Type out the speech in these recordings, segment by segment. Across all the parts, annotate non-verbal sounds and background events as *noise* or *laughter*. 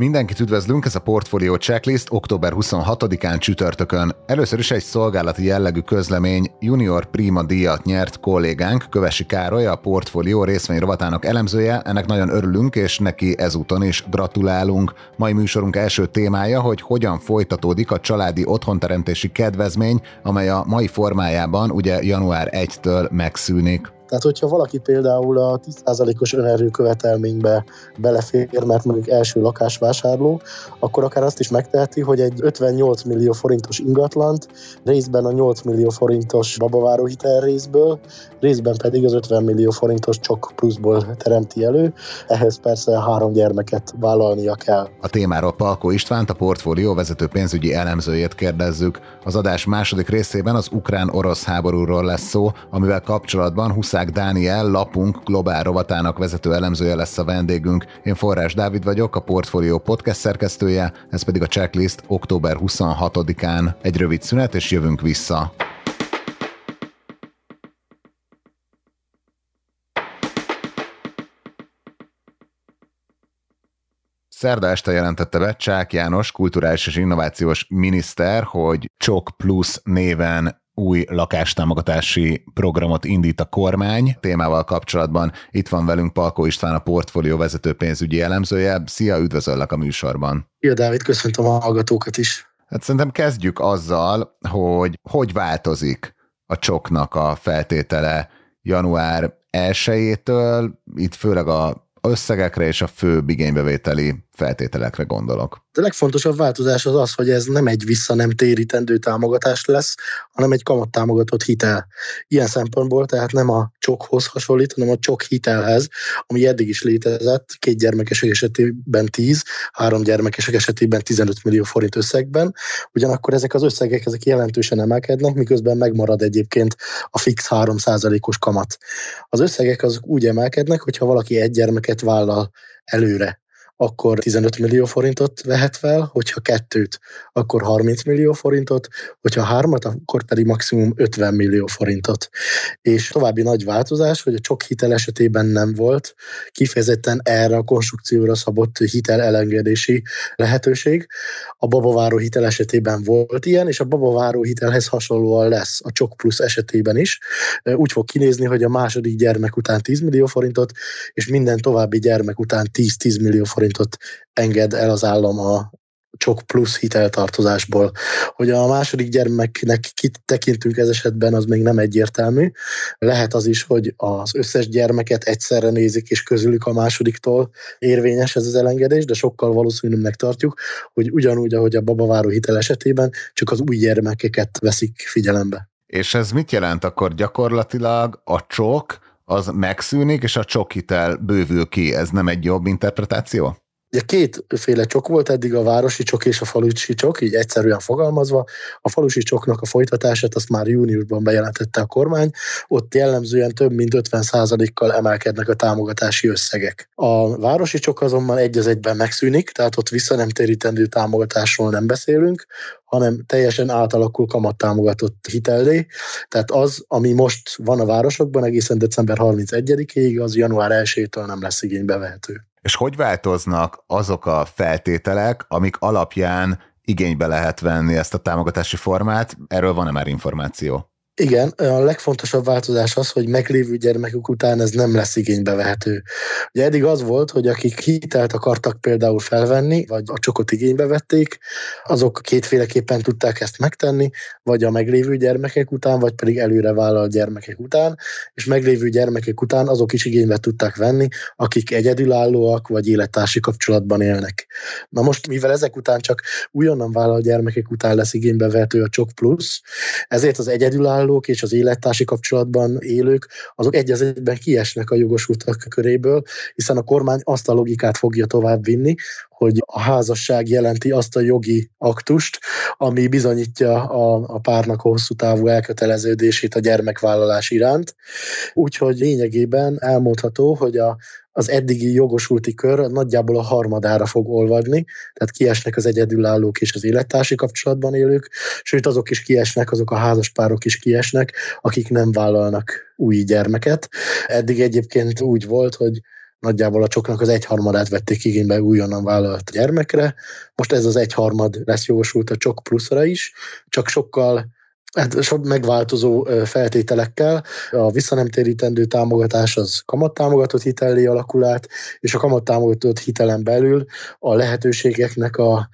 Mindenkit üdvözlünk, ez a Portfolio Checklist október 26-án csütörtökön. Először is egy szolgálati jellegű közlemény Junior Prima díjat nyert kollégánk, Kövesi Károly, a Portfolio részvény rovatának elemzője. Ennek nagyon örülünk, és neki ezúton is gratulálunk. Mai műsorunk első témája, hogy hogyan folytatódik a családi otthonteremtési kedvezmény, amely a mai formájában ugye január 1-től megszűnik. Tehát, hogyha valaki például a 10%-os önerő követelménybe belefér, mert mondjuk első lakásvásárló, akkor akár azt is megteheti, hogy egy 58 millió forintos ingatlant részben a 8 millió forintos babaváró hitel részből, részben pedig az 50 millió forintos csok pluszból teremti elő. Ehhez persze három gyermeket vállalnia kell. A témáról Palkó Istvánt, a portfólió vezető pénzügyi elemzőjét kérdezzük. Az adás második részében az ukrán-orosz háborúról lesz szó, amivel kapcsolatban 20 Ország Dániel, lapunk globál rovatának vezető elemzője lesz a vendégünk. Én Forrás Dávid vagyok, a Portfolio podcast szerkesztője, ez pedig a checklist október 26-án. Egy rövid szünet, és jövünk vissza. Szerda este jelentette be Csák János, kulturális és innovációs miniszter, hogy Csok Plus néven új lakástámogatási programot indít a kormány. Témával kapcsolatban itt van velünk Palkó István, a portfólió vezető pénzügyi elemzője. Szia, üdvözöllek a műsorban. Szia, Dávid, köszöntöm a hallgatókat is. Hát szerintem kezdjük azzal, hogy hogy változik a csoknak a feltétele január 1-től, itt főleg a összegekre és a fő igénybevételi feltételekre gondolok. A legfontosabb változás az az, hogy ez nem egy vissza nem térítendő támogatás lesz, hanem egy kamattámogatott hitel. Ilyen szempontból tehát nem a csokhoz hasonlít, hanem a csok hitelhez, ami eddig is létezett, két gyermekesek esetében 10, három gyermekesek esetében 15 millió forint összegben. Ugyanakkor ezek az összegek ezek jelentősen emelkednek, miközben megmarad egyébként a fix 3%-os kamat. Az összegek azok úgy emelkednek, hogyha valaki egy gyermeket vállal előre akkor 15 millió forintot vehet fel, hogyha kettőt, akkor 30 millió forintot, hogyha hármat, akkor pedig maximum 50 millió forintot. És további nagy változás, hogy a csok hitel esetében nem volt kifejezetten erre a konstrukcióra szabott hitel elengedési lehetőség. A babaváró hitel esetében volt ilyen, és a babaváró hitelhez hasonlóan lesz a csok plusz esetében is. Úgy fog kinézni, hogy a második gyermek után 10 millió forintot, és minden további gyermek után 10-10 millió forint forintot enged el az állam a csok plusz hiteltartozásból. Hogy a második gyermeknek kit tekintünk ez esetben, az még nem egyértelmű. Lehet az is, hogy az összes gyermeket egyszerre nézik, és közülük a másodiktól érvényes ez az elengedés, de sokkal valószínűbbnek tartjuk, hogy ugyanúgy, ahogy a babaváró hitel esetében, csak az új gyermekeket veszik figyelembe. És ez mit jelent akkor gyakorlatilag a csok, az megszűnik, és a csokhitel bővül ki. Ez nem egy jobb interpretáció? Ugye kétféle csok volt eddig, a városi csok és a falusi csok, így egyszerűen fogalmazva. A falusi csoknak a folytatását azt már júniusban bejelentette a kormány, ott jellemzően több mint 50%-kal emelkednek a támogatási összegek. A városi csok azonban egy az egyben megszűnik, tehát ott vissza nem térítendő támogatásról nem beszélünk, hanem teljesen átalakul kamattámogatott hitellé. Tehát az, ami most van a városokban egészen december 31-ig, az január 1-től nem lesz igénybe vehető. És hogy változnak azok a feltételek, amik alapján igénybe lehet venni ezt a támogatási formát? Erről van-e már információ? Igen, a legfontosabb változás az, hogy meglévő gyermekük után ez nem lesz igénybe vehető. Ugye eddig az volt, hogy akik hitelt akartak például felvenni, vagy a csokot igénybe vették, azok kétféleképpen tudták ezt megtenni, vagy a meglévő gyermekek után, vagy pedig előre vállalt gyermekek után, és meglévő gyermekek után azok is igénybe tudták venni, akik egyedülállóak, vagy élettársi kapcsolatban élnek. Na most, mivel ezek után csak újonnan vállalt gyermekek után lesz igénybe vehető a csok plusz, ezért az egyedülálló munkavállalók és az élettársi kapcsolatban élők, azok egy az egyben kiesnek a jogosultak köréből, hiszen a kormány azt a logikát fogja tovább vinni, hogy a házasság jelenti azt a jogi aktust, ami bizonyítja a, a párnak hosszú távú elköteleződését a gyermekvállalás iránt. Úgyhogy lényegében elmondható, hogy a az eddigi jogosulti kör nagyjából a harmadára fog olvadni, tehát kiesnek az egyedülállók és az élettársi kapcsolatban élők, sőt azok is kiesnek, azok a házaspárok is kiesnek, akik nem vállalnak új gyermeket. Eddig egyébként úgy volt, hogy nagyjából a csoknak az egyharmadát vették igénybe újonnan vállalt gyermekre. Most ez az egyharmad lesz jogosult a csok pluszra is, csak sokkal hát sok megváltozó feltételekkel. A visszanemtérítendő támogatás az kamattámogatott hitellé alakul át, és a kamattámogatott hitelen belül a lehetőségeknek a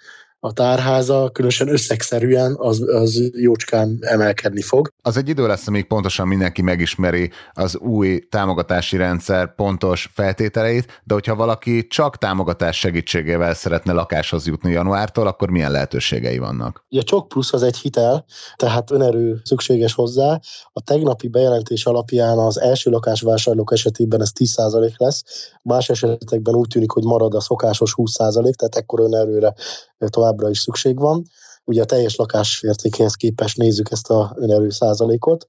a tárháza, különösen összegszerűen az, az jócskán emelkedni fog. Az egy idő lesz, amíg pontosan mindenki megismeri az új támogatási rendszer pontos feltételeit, de hogyha valaki csak támogatás segítségével szeretne lakáshoz jutni januártól, akkor milyen lehetőségei vannak? A Csok Plusz az egy hitel, tehát önerő szükséges hozzá. A tegnapi bejelentés alapján az első lakásvásárlók esetében ez 10% lesz, más esetekben úgy tűnik, hogy marad a szokásos 20%, tehát ekkor önerőre továbbra is szükség van. Ugye a teljes lakásértékéhez képest nézzük ezt a önerő százalékot,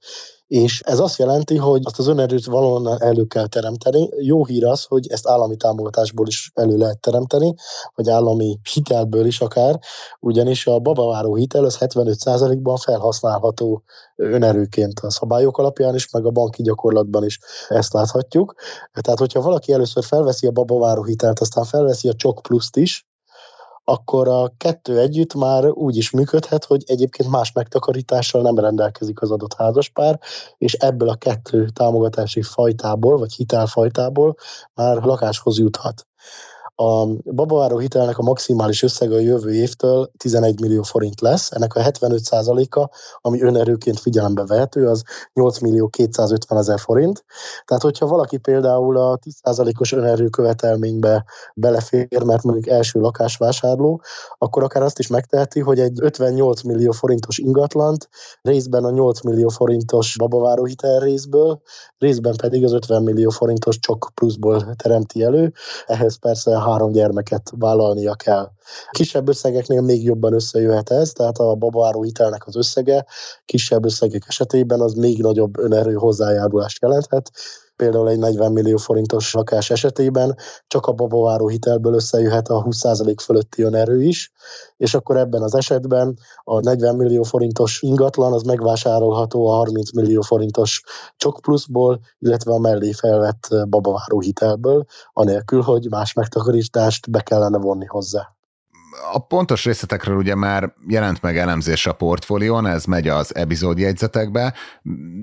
és ez azt jelenti, hogy azt az önerőt valahonnan elő kell teremteni. Jó hír az, hogy ezt állami támogatásból is elő lehet teremteni, vagy állami hitelből is akár, ugyanis a babaváró hitel az 75%-ban felhasználható önerőként a szabályok alapján is, meg a banki gyakorlatban is ezt láthatjuk. Tehát, hogyha valaki először felveszi a babaváró hitelt, aztán felveszi a csok pluszt is, akkor a kettő együtt már úgy is működhet, hogy egyébként más megtakarítással nem rendelkezik az adott házaspár, és ebből a kettő támogatási fajtából, vagy hitelfajtából már lakáshoz juthat. A babaváró hitelnek a maximális összege a jövő évtől 11 millió forint lesz, ennek a 75%-a, ami önerőként figyelembe vehető, az 8 millió 250 ezer forint. Tehát, hogyha valaki például a 10%-os önerő követelménybe belefér, mert mondjuk első lakásvásárló, akkor akár azt is megteheti, hogy egy 58 millió forintos ingatlant részben a 8 millió forintos babaváró hitel részből, részben pedig az 50 millió forintos csok pluszból teremti elő. Ehhez persze három gyermeket vállalnia kell. Kisebb összegeknél még jobban összejöhet ez, tehát a babaváró hitelnek az összege kisebb összegek esetében az még nagyobb önerő hozzájárulást jelenthet, például egy 40 millió forintos lakás esetében csak a babaváró hitelből összejöhet a 20% fölötti önerő is, és akkor ebben az esetben a 40 millió forintos ingatlan az megvásárolható a 30 millió forintos csok pluszból, illetve a mellé felvett babaváró hitelből, anélkül, hogy más megtakarítást be kellene vonni hozzá a pontos részletekről ugye már jelent meg elemzés a portfólión, ez megy az epizódjegyzetekbe,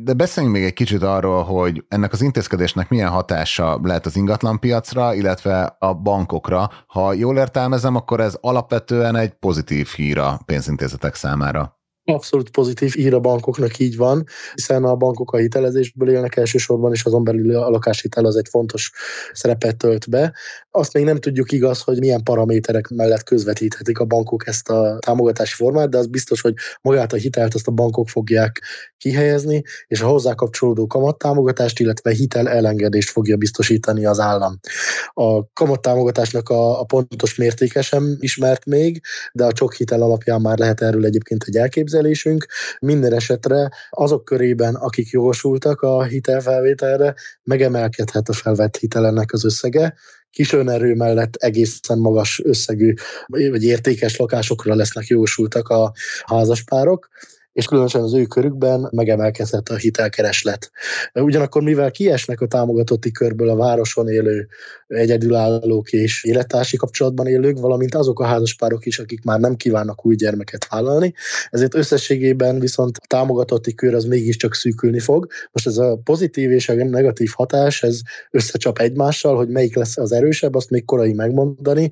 de beszéljünk még egy kicsit arról, hogy ennek az intézkedésnek milyen hatása lehet az ingatlanpiacra, illetve a bankokra. Ha jól értelmezem, akkor ez alapvetően egy pozitív hír a pénzintézetek számára. Abszolút pozitív ír a bankoknak így van, hiszen a bankok a hitelezésből élnek elsősorban, és azon belül a lakáshitel az egy fontos szerepet tölt be. Azt még nem tudjuk igaz, hogy milyen paraméterek mellett közvetíthetik a bankok ezt a támogatási formát, de az biztos, hogy magát a hitelt azt a bankok fogják kihelyezni, és a hozzá kapcsolódó kamattámogatást, illetve hitel elengedést fogja biztosítani az állam. A kamattámogatásnak a, a pontos mértéke sem ismert még, de a csok hitel alapján már lehet erről egyébként egy elképzelés, elképzelésünk. Minden esetre azok körében, akik jogosultak a hitelfelvételre, megemelkedhet a felvett hitelennek az összege, kis önerő mellett egészen magas összegű vagy értékes lakásokra lesznek jogosultak a házaspárok és különösen az ő körükben megemelkedett a hitelkereslet. Ugyanakkor, mivel kiesnek a támogatotti körből a városon élő egyedülállók és élettársi kapcsolatban élők, valamint azok a házaspárok is, akik már nem kívánnak új gyermeket vállalni, ezért összességében viszont a támogatotti kör az mégiscsak szűkülni fog. Most ez a pozitív és a negatív hatás, ez összecsap egymással, hogy melyik lesz az erősebb, azt még korai megmondani.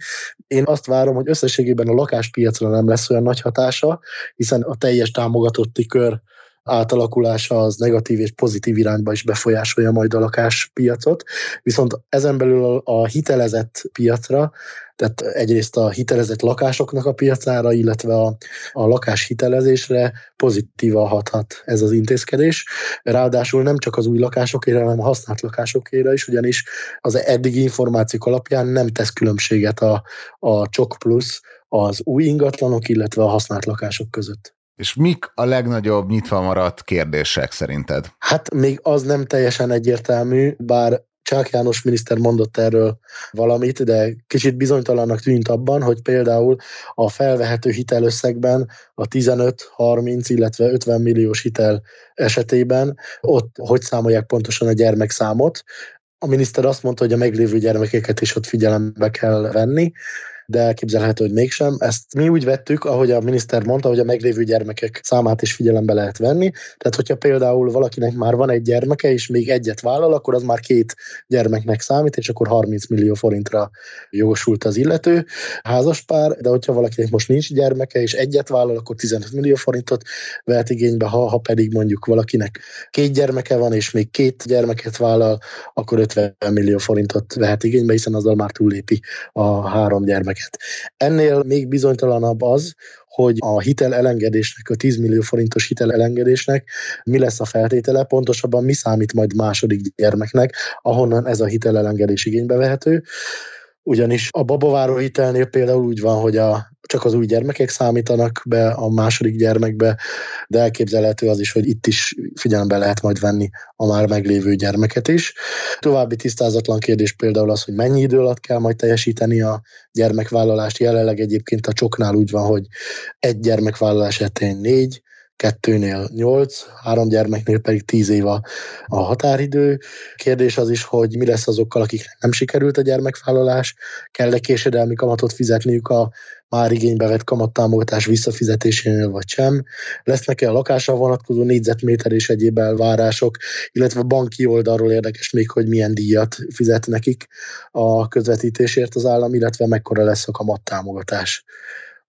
Én azt várom, hogy összességében a lakáspiacra nem lesz olyan nagy hatása, hiszen a teljes támogatás látottti kör átalakulása az negatív és pozitív irányba is befolyásolja majd a lakáspiacot. Viszont ezen belül a hitelezett piacra, tehát egyrészt a hitelezett lakásoknak a piacára, illetve a, a lakás hitelezésre pozitívan hathat ez az intézkedés. Ráadásul nem csak az új lakásokére, hanem a használt lakásokére is, ugyanis az eddigi információk alapján nem tesz különbséget a, a Csok Plus az új ingatlanok, illetve a használt lakások között. És mik a legnagyobb nyitva maradt kérdések szerinted? Hát még az nem teljesen egyértelmű, bár Csák János miniszter mondott erről valamit, de kicsit bizonytalannak tűnt abban, hogy például a felvehető hitelösszegben a 15, 30, illetve 50 milliós hitel esetében ott hogy számolják pontosan a gyermekszámot. A miniszter azt mondta, hogy a meglévő gyermekeket is ott figyelembe kell venni, de elképzelhető, hogy mégsem. Ezt mi úgy vettük, ahogy a miniszter mondta, hogy a meglévő gyermekek számát is figyelembe lehet venni. Tehát, hogyha például valakinek már van egy gyermeke, és még egyet vállal, akkor az már két gyermeknek számít, és akkor 30 millió forintra jogosult az illető házaspár, de hogyha valakinek most nincs gyermeke, és egyet vállal, akkor 15 millió forintot vehet igénybe, ha, ha pedig mondjuk valakinek két gyermeke van, és még két gyermeket vállal, akkor 50 millió forintot vehet igénybe, hiszen azzal már túllépi a három gyermek gyermeket. Ennél még bizonytalanabb az, hogy a hitel elengedésnek, a 10 millió forintos hitel elengedésnek mi lesz a feltétele, pontosabban mi számít majd második gyermeknek, ahonnan ez a hitel elengedés igénybe vehető ugyanis a babaváró hitelnél például úgy van, hogy a, csak az új gyermekek számítanak be a második gyermekbe, de elképzelhető az is, hogy itt is figyelembe lehet majd venni a már meglévő gyermeket is. További tisztázatlan kérdés például az, hogy mennyi idő alatt kell majd teljesíteni a gyermekvállalást. Jelenleg egyébként a csoknál úgy van, hogy egy gyermekvállalás esetén négy, kettőnél nyolc, három gyermeknél pedig tíz év a, a határidő. Kérdés az is, hogy mi lesz azokkal, akiknek nem sikerült a gyermekvállalás, kell-e késedelmi kamatot fizetniük a már igénybe vett kamattámogatás visszafizetésénél vagy sem, lesznek-e a lakásra vonatkozó négyzetméter és egyéb elvárások, illetve banki oldalról érdekes még, hogy milyen díjat fizet nekik a közvetítésért az állam, illetve mekkora lesz a kamattámogatás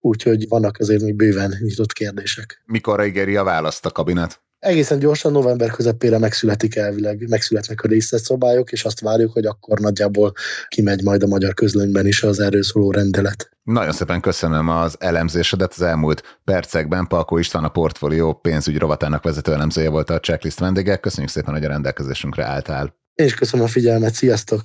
úgyhogy vannak azért még bőven nyitott kérdések. Mikor ígéri a választ a kabinet? Egészen gyorsan november közepére megszületik elvileg, megszületnek a részletszabályok, és azt várjuk, hogy akkor nagyjából kimegy majd a magyar közlönyben is az erről szóló rendelet. Nagyon szépen köszönöm az elemzésedet az elmúlt percekben. Palkó István a portfólió pénzügy rovatának vezető elemzője volt a checklist vendége. Köszönjük szépen, hogy a rendelkezésünkre álltál. Én is köszönöm a figyelmet, sziasztok!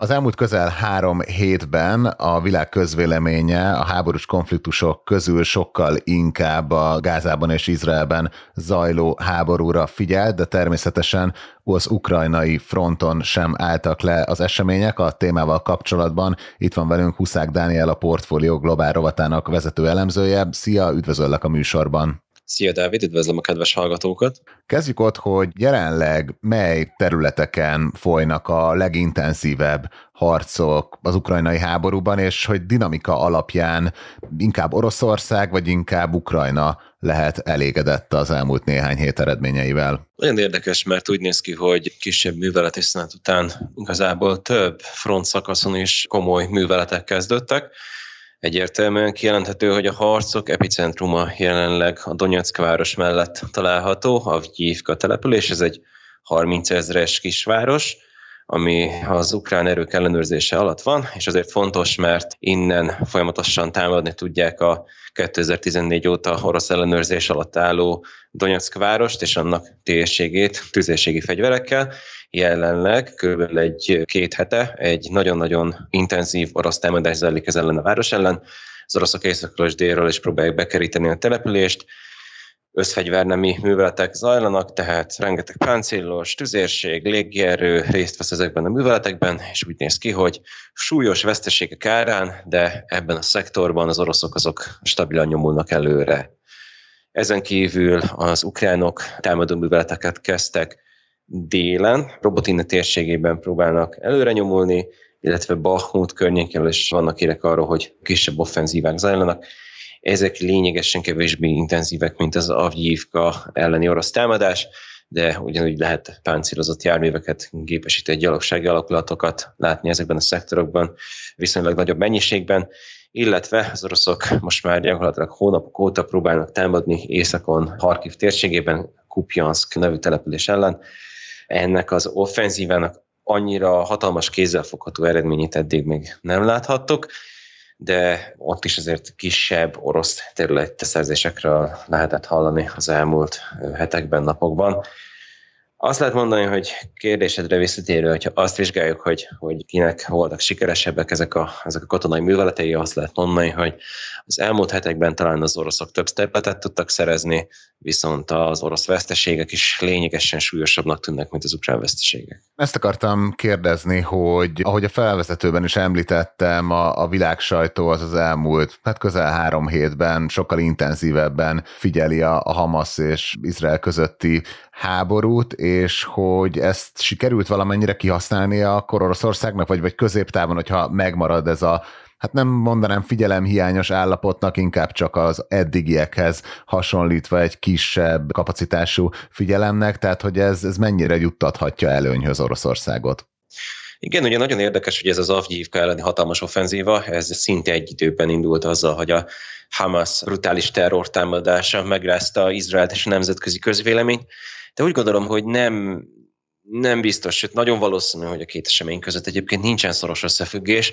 Az elmúlt közel három hétben a világ közvéleménye a háborús konfliktusok közül sokkal inkább a Gázában és Izraelben zajló háborúra figyelt, de természetesen az ukrajnai fronton sem álltak le az események a témával kapcsolatban. Itt van velünk Huszák Dániel, a Portfólió Globál rovatának vezető elemzője. Szia, üdvözöllek a műsorban! Szia Dávid, üdvözlöm a kedves hallgatókat! Kezdjük ott, hogy jelenleg mely területeken folynak a legintenzívebb harcok az ukrajnai háborúban, és hogy dinamika alapján inkább Oroszország, vagy inkább Ukrajna lehet elégedett az elmúlt néhány hét eredményeivel. Nagyon érdekes, mert úgy néz ki, hogy kisebb művelet szünet után igazából több front szakaszon is komoly műveletek kezdődtek. Egyértelműen kijelenthető, hogy a harcok epicentruma jelenleg a Donetsk város mellett található, a Vgyívka település, ez egy 30 ezres kisváros, ami az ukrán erők ellenőrzése alatt van, és azért fontos, mert innen folyamatosan támadni tudják a 2014 óta orosz ellenőrzés alatt álló Donetsk várost és annak térségét tüzérségi fegyverekkel. Jelenleg kb. egy két hete egy nagyon-nagyon intenzív orosz támadás zajlik ez ellen a város ellen. Az oroszok északról és délről is próbálják bekeríteni a települést, összfegyvernemi műveletek zajlanak, tehát rengeteg páncélos, tüzérség, légierő részt vesz ezekben a műveletekben, és úgy néz ki, hogy súlyos veszteségek árán, de ebben a szektorban az oroszok azok stabilan nyomulnak előre. Ezen kívül az ukránok támadó műveleteket kezdtek délen, Robotina térségében próbálnak előre nyomulni, illetve Bahmut környékén is vannak érek arról, hogy kisebb offenzívák zajlanak, ezek lényegesen kevésbé intenzívek, mint az Avgyívka elleni orosz támadás, de ugyanúgy lehet páncélozott járműveket, gépesített gyalogsági alakulatokat látni ezekben a szektorokban viszonylag nagyobb mennyiségben, illetve az oroszok most már gyakorlatilag hónapok óta próbálnak támadni északon, Harkiv térségében, Kupjansk nevű település ellen. Ennek az offenzívának annyira hatalmas kézzelfogható eredményét eddig még nem láthattok, de ott is azért kisebb orosz területszerzésekről lehetett hallani az elmúlt hetekben, napokban. Azt lehet mondani, hogy kérdésedre visszatérő, hogyha azt vizsgáljuk, hogy, hogy kinek voltak sikeresebbek ezek a, ezek a katonai műveletei, azt lehet mondani, hogy az elmúlt hetekben talán az oroszok több területet tudtak szerezni, viszont az orosz veszteségek is lényegesen súlyosabbnak tűnnek, mint az ukrán veszteségek. Ezt akartam kérdezni, hogy ahogy a felvezetőben is említettem, a, a világ sajtó az az elmúlt, hát közel három hétben sokkal intenzívebben figyeli a, a Hamas és Izrael közötti háborút, és hogy ezt sikerült valamennyire kihasználni a Oroszországnak, vagy, vagy középtávon, hogyha megmarad ez a hát nem mondanám figyelemhiányos állapotnak, inkább csak az eddigiekhez hasonlítva egy kisebb kapacitású figyelemnek, tehát hogy ez, ez mennyire juttathatja előnyhöz Oroszországot. Igen, ugye nagyon érdekes, hogy ez az Avgyívka elleni hatalmas offenzíva, ez szinte egy időben indult azzal, hogy a Hamas brutális terrortámadása megrázta Izraelt és a nemzetközi közvéleményt, de úgy gondolom, hogy nem, nem biztos, sőt nagyon valószínű, hogy a két esemény között egyébként nincsen szoros összefüggés.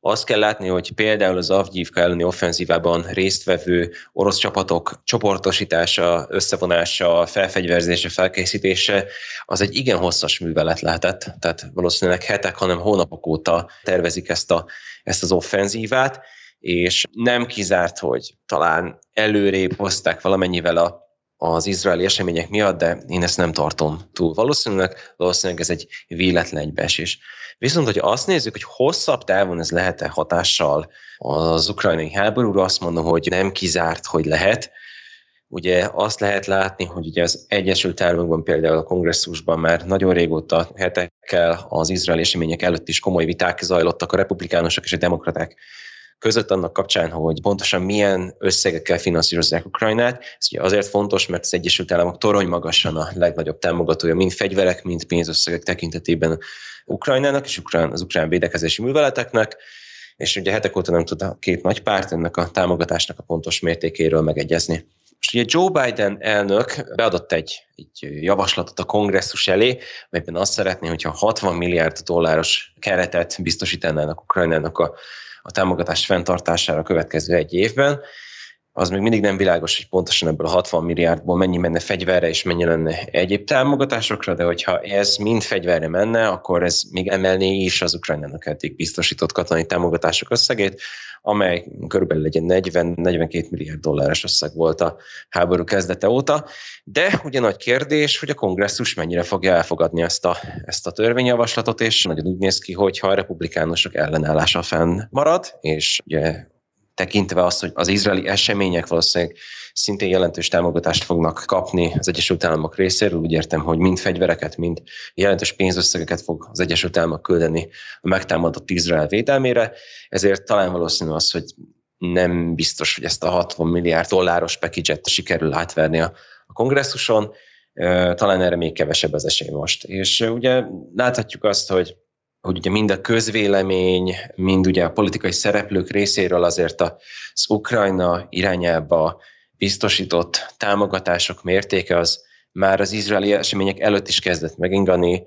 Azt kell látni, hogy például az Avgyívka elleni offenzívában résztvevő orosz csapatok csoportosítása, összevonása, felfegyverzése, felkészítése az egy igen hosszas művelet lehetett, tehát valószínűleg hetek, hanem hónapok óta tervezik ezt, a, ezt az offenzívát, és nem kizárt, hogy talán előrébb hozták valamennyivel a az izraeli események miatt, de én ezt nem tartom túl valószínűleg, valószínűleg ez egy véletlen egybeesés. Viszont, hogy azt nézzük, hogy hosszabb távon ez lehet-e hatással az ukrajnai háborúra, azt mondom, hogy nem kizárt, hogy lehet. Ugye azt lehet látni, hogy ugye az Egyesült Államokban például a kongresszusban már nagyon régóta hetekkel az izraeli események előtt is komoly viták zajlottak a republikánusok és a demokraták között annak kapcsán, hogy pontosan milyen összegekkel finanszírozzák Ukrajnát. Ez ugye azért fontos, mert az Egyesült Államok torony magasan a legnagyobb támogatója, mind fegyverek, mind pénzösszegek tekintetében Ukrajnának és az ukrán védekezési műveleteknek, és ugye hetek óta nem tud a két nagy párt ennek a támogatásnak a pontos mértékéről megegyezni. Most ugye Joe Biden elnök beadott egy, egy javaslatot a kongresszus elé, melyben azt szeretné, hogyha 60 milliárd dolláros keretet biztosítanának Ukrajnának a a támogatás fenntartására a következő egy évben, az még mindig nem világos, hogy pontosan ebből a 60 milliárdból mennyi menne fegyverre és mennyi lenne egyéb támogatásokra, de hogyha ez mind fegyverre menne, akkor ez még emelné is az Ukrajnának eddig biztosított katonai támogatások összegét, amely körülbelül egy 40-42 milliárd dolláros összeg volt a háború kezdete óta. De ugye nagy kérdés, hogy a kongresszus mennyire fogja elfogadni ezt a, ezt a törvényjavaslatot, és nagyon úgy néz ki, hogy ha a republikánusok ellenállása fenn marad, és ugye tekintve azt, hogy az izraeli események valószínűleg szintén jelentős támogatást fognak kapni az Egyesült Államok részéről. Úgy értem, hogy mind fegyvereket, mind jelentős pénzösszegeket fog az Egyesült Államok küldeni a megtámadott Izrael védelmére. Ezért talán valószínű az, hogy nem biztos, hogy ezt a 60 milliárd dolláros package sikerül átverni a, a kongresszuson. Talán erre még kevesebb az esély most. És ugye láthatjuk azt, hogy hogy ugye mind a közvélemény, mind ugye a politikai szereplők részéről azért az Ukrajna irányába biztosított támogatások mértéke az már az izraeli események előtt is kezdett megingani.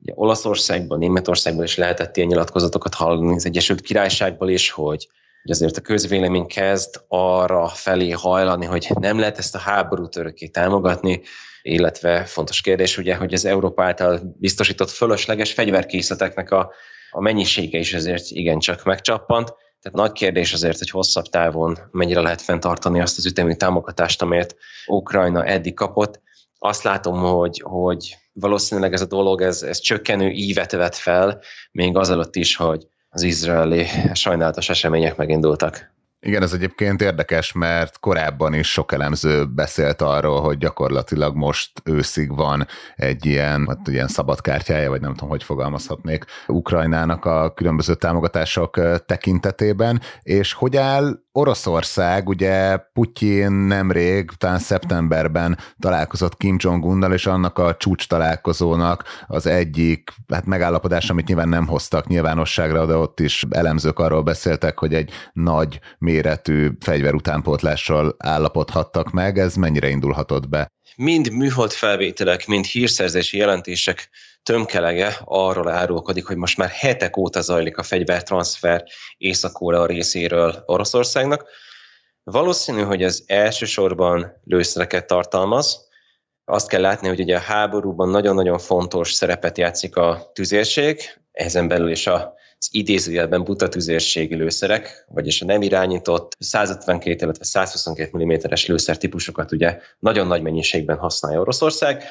Ugye Olaszországban, Németországban is lehetett ilyen nyilatkozatokat hallani, az Egyesült Királyságból is, hogy hogy azért a közvélemény kezd arra felé hajlani, hogy nem lehet ezt a háborút örökké támogatni, illetve fontos kérdés ugye, hogy az Európa által biztosított fölösleges fegyverkészleteknek a, a mennyisége is azért igencsak megcsappant. Tehát nagy kérdés azért, hogy hosszabb távon mennyire lehet fenntartani azt az ütemű támogatást, amelyet Ukrajna eddig kapott. Azt látom, hogy, hogy valószínűleg ez a dolog, ez, ez csökkenő ívet vett fel, még azelőtt is, hogy az izraeli sajnálatos események megindultak. Igen, ez egyébként érdekes, mert korábban is sok elemző beszélt arról, hogy gyakorlatilag most őszig van egy ilyen, hát ilyen szabadkártyája, vagy nem tudom, hogy fogalmazhatnék, Ukrajnának a különböző támogatások tekintetében, és hogy áll Oroszország, ugye Putyin nemrég, talán szeptemberben találkozott Kim Jong-unnal, és annak a csúcs találkozónak az egyik hát megállapodás, amit nyilván nem hoztak nyilvánosságra, de ott is elemzők arról beszéltek, hogy egy nagy méretű fegyverutánpótlással állapodhattak meg. Ez mennyire indulhatott be? Mind műhold felvételek, mind hírszerzési jelentések tömkelege arról árulkodik, hogy most már hetek óta zajlik a fegyvertranszfer Észak-Korea részéről Oroszországnak. Valószínű, hogy ez elsősorban lőszereket tartalmaz, Azt kell látni, hogy ugye a háborúban nagyon-nagyon fontos szerepet játszik a tüzérség, ezen belül is az idézőjelben buta tüzérségi lőszerek, vagyis a nem irányított 152, illetve 122 mm-es lőszer típusokat ugye nagyon nagy mennyiségben használja Oroszország,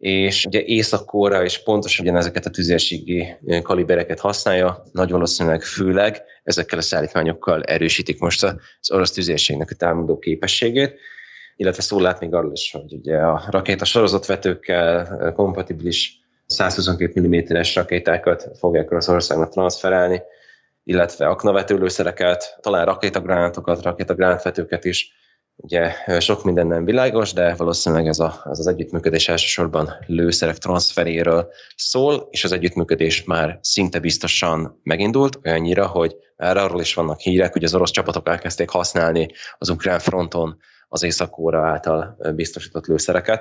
és ugye észak és pontosan ugyanezeket a tüzérségi kalibereket használja, nagy valószínűleg főleg ezekkel a szállítmányokkal erősítik most az orosz tüzérségnek a támadó képességét, illetve szó lát még arról is, hogy ugye a rakéta sorozatvetőkkel kompatibilis 122 mm-es rakétákat fogják Oroszországnak transferálni, illetve aknavetőlőszereket, talán rakétagránátokat, rakétagránátvetőket is. Ugye sok minden nem világos, de valószínűleg ez, a, ez az együttműködés elsősorban lőszerek transferéről szól, és az együttműködés már szinte biztosan megindult, olyannyira, hogy már arról is vannak hírek, hogy az orosz csapatok elkezdték használni az ukrán fronton az észak által biztosított lőszereket.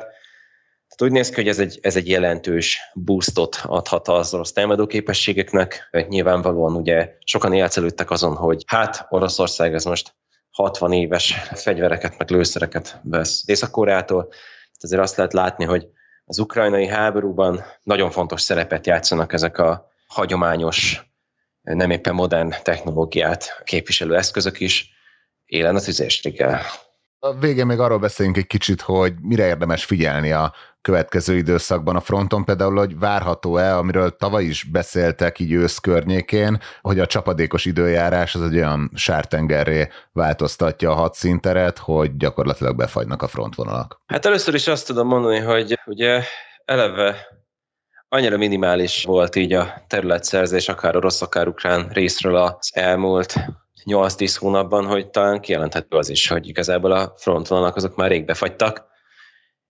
Tehát úgy néz ki, hogy ez egy, ez egy jelentős boostot adhat az orosz támadó képességeknek. Nyilvánvalóan ugye sokan élcelődtek azon, hogy hát Oroszország ez most 60 éves *laughs* fegyvereket, meg lőszereket vesz Észak-Koreától. Ezért azt lehet látni, hogy az ukrajnai háborúban nagyon fontos szerepet játszanak ezek a hagyományos, nem éppen modern technológiát képviselő eszközök is, élen a tüzérséggel. A végén még arról beszéljünk egy kicsit, hogy mire érdemes figyelni a következő időszakban a fronton, például, hogy várható-e, amiről tavaly is beszéltek így ősz környékén, hogy a csapadékos időjárás az egy olyan sártengerré változtatja a hadszínteret, hogy gyakorlatilag befagynak a frontvonalak. Hát először is azt tudom mondani, hogy ugye eleve annyira minimális volt így a területszerzés, akár orosz, akár ukrán részről az elmúlt 8-10 hónapban, hogy talán kijelenthető az is, hogy igazából a frontvonalak azok már rég befagytak.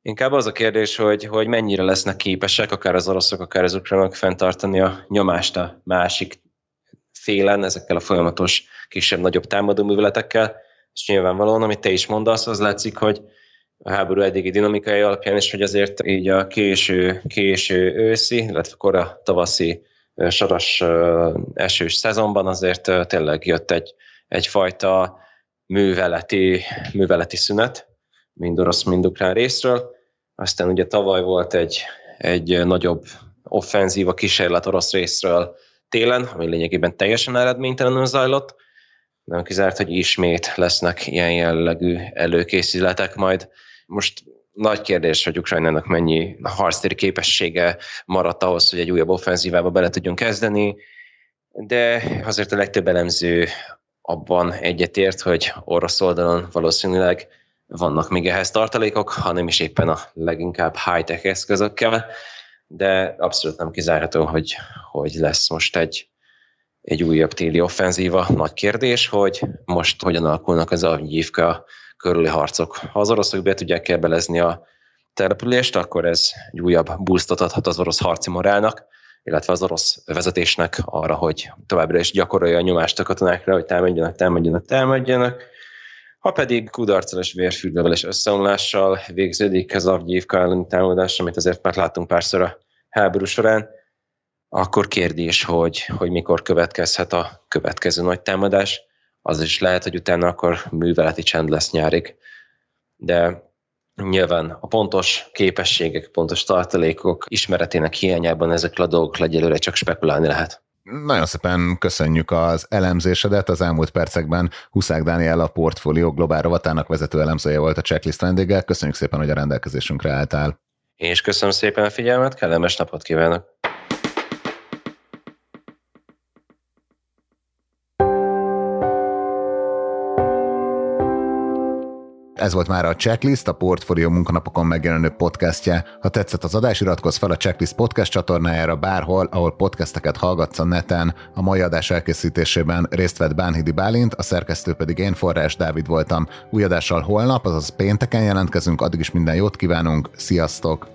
Inkább az a kérdés, hogy, hogy mennyire lesznek képesek akár az oroszok, akár az ukránok fenntartani a nyomást a másik félen ezekkel a folyamatos kisebb-nagyobb támadó műveletekkel, és nyilvánvalóan, amit te is mondasz, az látszik, hogy a háború eddigi dinamikai alapján is, hogy azért így a késő, késő őszi, illetve kora tavaszi soros esős szezonban azért tényleg jött egy, egyfajta műveleti, műveleti szünet, mind orosz, mind ukrán részről. Aztán ugye tavaly volt egy, egy nagyobb offenzíva kísérlet orosz részről télen, ami lényegében teljesen eredménytelenül zajlott. Nem kizárt, hogy ismét lesznek ilyen jellegű előkészületek majd. Most nagy kérdés, hogy Ukrajnának mennyi harctéri képessége maradt ahhoz, hogy egy újabb offenzívába bele tudjon kezdeni, de azért a legtöbb elemző abban egyetért, hogy orosz oldalon valószínűleg vannak még ehhez tartalékok, hanem is éppen a leginkább high-tech eszközökkel, de abszolút nem kizárható, hogy, hogy lesz most egy, egy újabb téli offenzíva. Nagy kérdés, hogy most hogyan alakulnak az Avnyívka körüli harcok. Ha az oroszok be tudják kebelezni a települést, akkor ez egy újabb boostot adhat az orosz harci morálnak, illetve az orosz vezetésnek arra, hogy továbbra is gyakorolja a nyomást a katonákra, hogy támadjanak, támadjanak, támadjanak. Ha pedig kudarccal és vérfürdővel és összeomlással végződik ez a Avgyívka elleni támadás, amit azért már láttunk párszor a háború során, akkor kérdés, hogy, hogy mikor következhet a következő nagy támadás az is lehet, hogy utána akkor műveleti csend lesz nyárig. De nyilván a pontos képességek, pontos tartalékok ismeretének hiányában ezek a dolgok legyelőre csak spekulálni lehet. Nagyon szépen köszönjük az elemzésedet. Az elmúlt percekben Huszák Dániel a portfólió globál rovatának vezető elemzője volt a checklist vendége. Köszönjük szépen, hogy a rendelkezésünkre álltál. És köszönöm szépen a figyelmet, kellemes napot kívánok! Ez volt már a Checklist, a Portfolio munkanapokon megjelenő podcastje. Ha tetszett az adás, iratkozz fel a Checklist podcast csatornájára bárhol, ahol podcasteket hallgatsz a neten. A mai adás elkészítésében részt vett Bánhidi Bálint, a szerkesztő pedig én Forrás Dávid voltam. Új adással holnap, azaz pénteken jelentkezünk, addig is minden jót kívánunk, sziasztok!